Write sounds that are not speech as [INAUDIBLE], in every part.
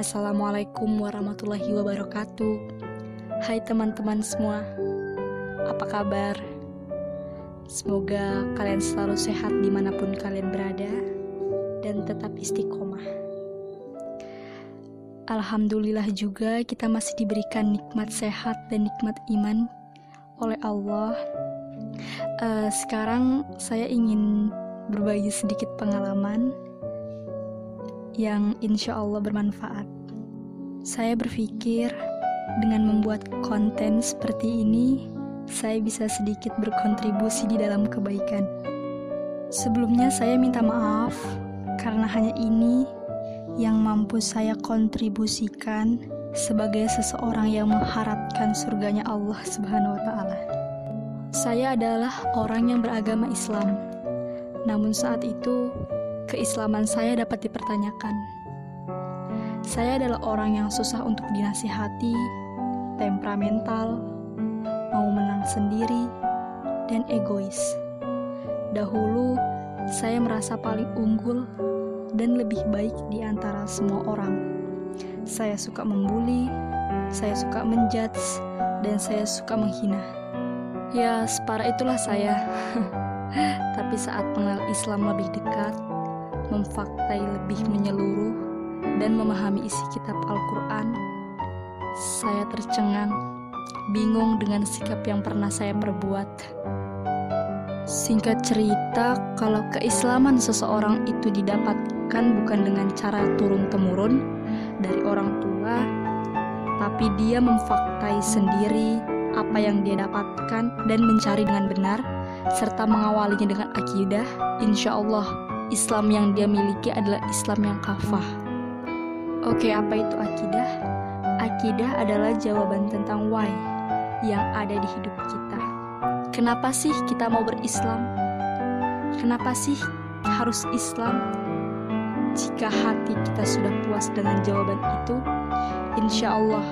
Assalamualaikum warahmatullahi wabarakatuh Hai teman-teman semua Apa kabar? Semoga kalian selalu sehat di mana pun kalian berada Dan tetap istiqomah Alhamdulillah juga kita masih diberikan nikmat sehat dan nikmat iman oleh Allah uh, Sekarang saya ingin berbagi sedikit pengalaman yang insya Allah bermanfaat. Saya berpikir dengan membuat konten seperti ini, saya bisa sedikit berkontribusi di dalam kebaikan. Sebelumnya, saya minta maaf karena hanya ini yang mampu saya kontribusikan sebagai seseorang yang mengharapkan surganya Allah Subhanahu wa Ta'ala. Saya adalah orang yang beragama Islam, namun saat itu keislaman saya dapat dipertanyakan. Saya adalah orang yang susah untuk dinasihati, temperamental, mau menang sendiri, dan egois. Dahulu, saya merasa paling unggul dan lebih baik di antara semua orang. Saya suka membuli, saya suka menjudge, dan saya suka menghina. Ya, separah itulah saya. [LAUGHS] Tapi saat mengenal Islam lebih dekat, memfaktai lebih menyeluruh, dan memahami isi kitab Al-Quran, saya tercengang, bingung dengan sikap yang pernah saya perbuat. Singkat cerita, kalau keislaman seseorang itu didapatkan bukan dengan cara turun-temurun dari orang tua, tapi dia memfaktai sendiri apa yang dia dapatkan dan mencari dengan benar, serta mengawalinya dengan akidah, insya Allah Islam yang dia miliki adalah Islam yang kafah. Oke, apa itu akidah? Akidah adalah jawaban tentang why yang ada di hidup kita. Kenapa sih kita mau berislam? Kenapa sih harus Islam? Jika hati kita sudah puas dengan jawaban itu, insya Allah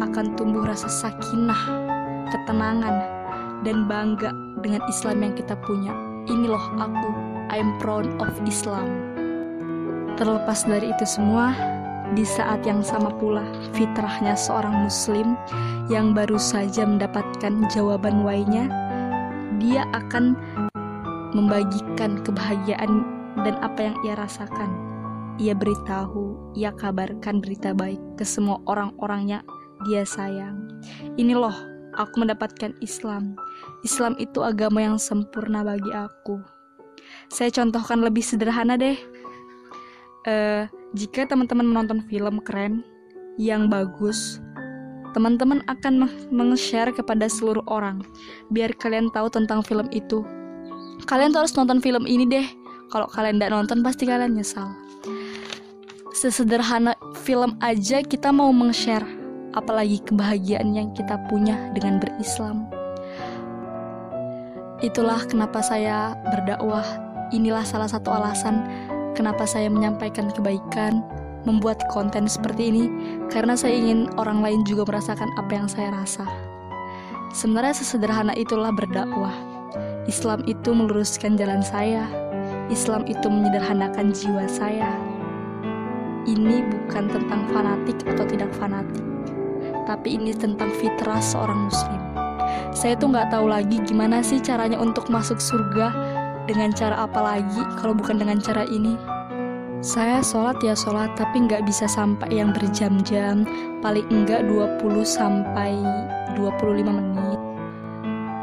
akan tumbuh rasa sakinah, ketenangan, dan bangga dengan Islam yang kita punya. Ini loh aku, I'm proud of Islam. Terlepas dari itu semua, di saat yang sama pula fitrahnya seorang muslim yang baru saja mendapatkan jawaban why-nya, dia akan membagikan kebahagiaan dan apa yang ia rasakan. Ia beritahu, ia kabarkan berita baik ke semua orang-orangnya dia sayang. Ini loh, aku mendapatkan Islam. Islam itu agama yang sempurna bagi aku. Saya contohkan lebih sederhana deh. Uh, jika teman-teman menonton film keren yang bagus, teman-teman akan meng-share kepada seluruh orang biar kalian tahu tentang film itu. Kalian tuh harus nonton film ini deh. Kalau kalian tidak nonton pasti kalian nyesal. Sesederhana film aja kita mau meng-share, apalagi kebahagiaan yang kita punya dengan berislam. Itulah kenapa saya berdakwah. Inilah salah satu alasan kenapa saya menyampaikan kebaikan, membuat konten seperti ini, karena saya ingin orang lain juga merasakan apa yang saya rasa. Sebenarnya sesederhana itulah berdakwah. Islam itu meluruskan jalan saya. Islam itu menyederhanakan jiwa saya. Ini bukan tentang fanatik atau tidak fanatik, tapi ini tentang fitrah seorang muslim saya tuh nggak tahu lagi gimana sih caranya untuk masuk surga dengan cara apa lagi kalau bukan dengan cara ini? Saya sholat ya sholat tapi nggak bisa sampai yang berjam-jam. Paling enggak 20 sampai 25 menit.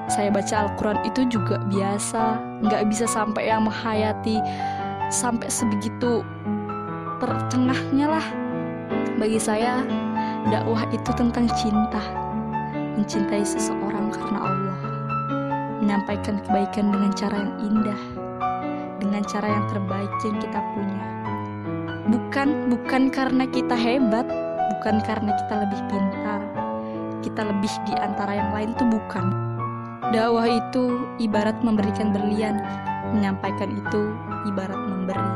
Saya baca Al-Quran itu juga biasa. Nggak bisa sampai yang menghayati sampai sebegitu tercengahnya lah. Bagi saya dakwah itu tentang cinta. Mencintai seseorang karena Allah, menyampaikan kebaikan dengan cara yang indah, dengan cara yang terbaik yang kita punya. Bukan bukan karena kita hebat, bukan karena kita lebih pintar, kita lebih di antara yang lain itu bukan. Dakwah itu ibarat memberikan berlian, menyampaikan itu ibarat memberi.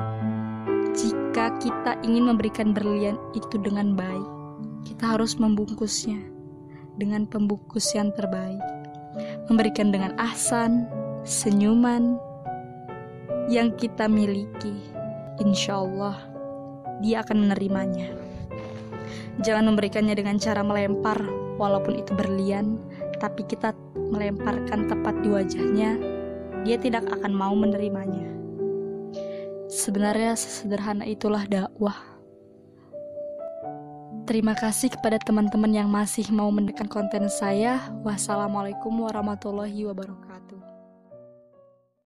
Jika kita ingin memberikan berlian itu dengan baik, kita harus membungkusnya dengan pembungkus yang terbaik, memberikan dengan ahsan, senyuman yang kita miliki. Insya Allah, Dia akan menerimanya. Jangan memberikannya dengan cara melempar, walaupun itu berlian, tapi kita melemparkan tepat di wajahnya, dia tidak akan mau menerimanya. Sebenarnya sesederhana itulah dakwah. Terima kasih kepada teman-teman yang masih mau mendekat konten saya. Wassalamualaikum warahmatullahi wabarakatuh.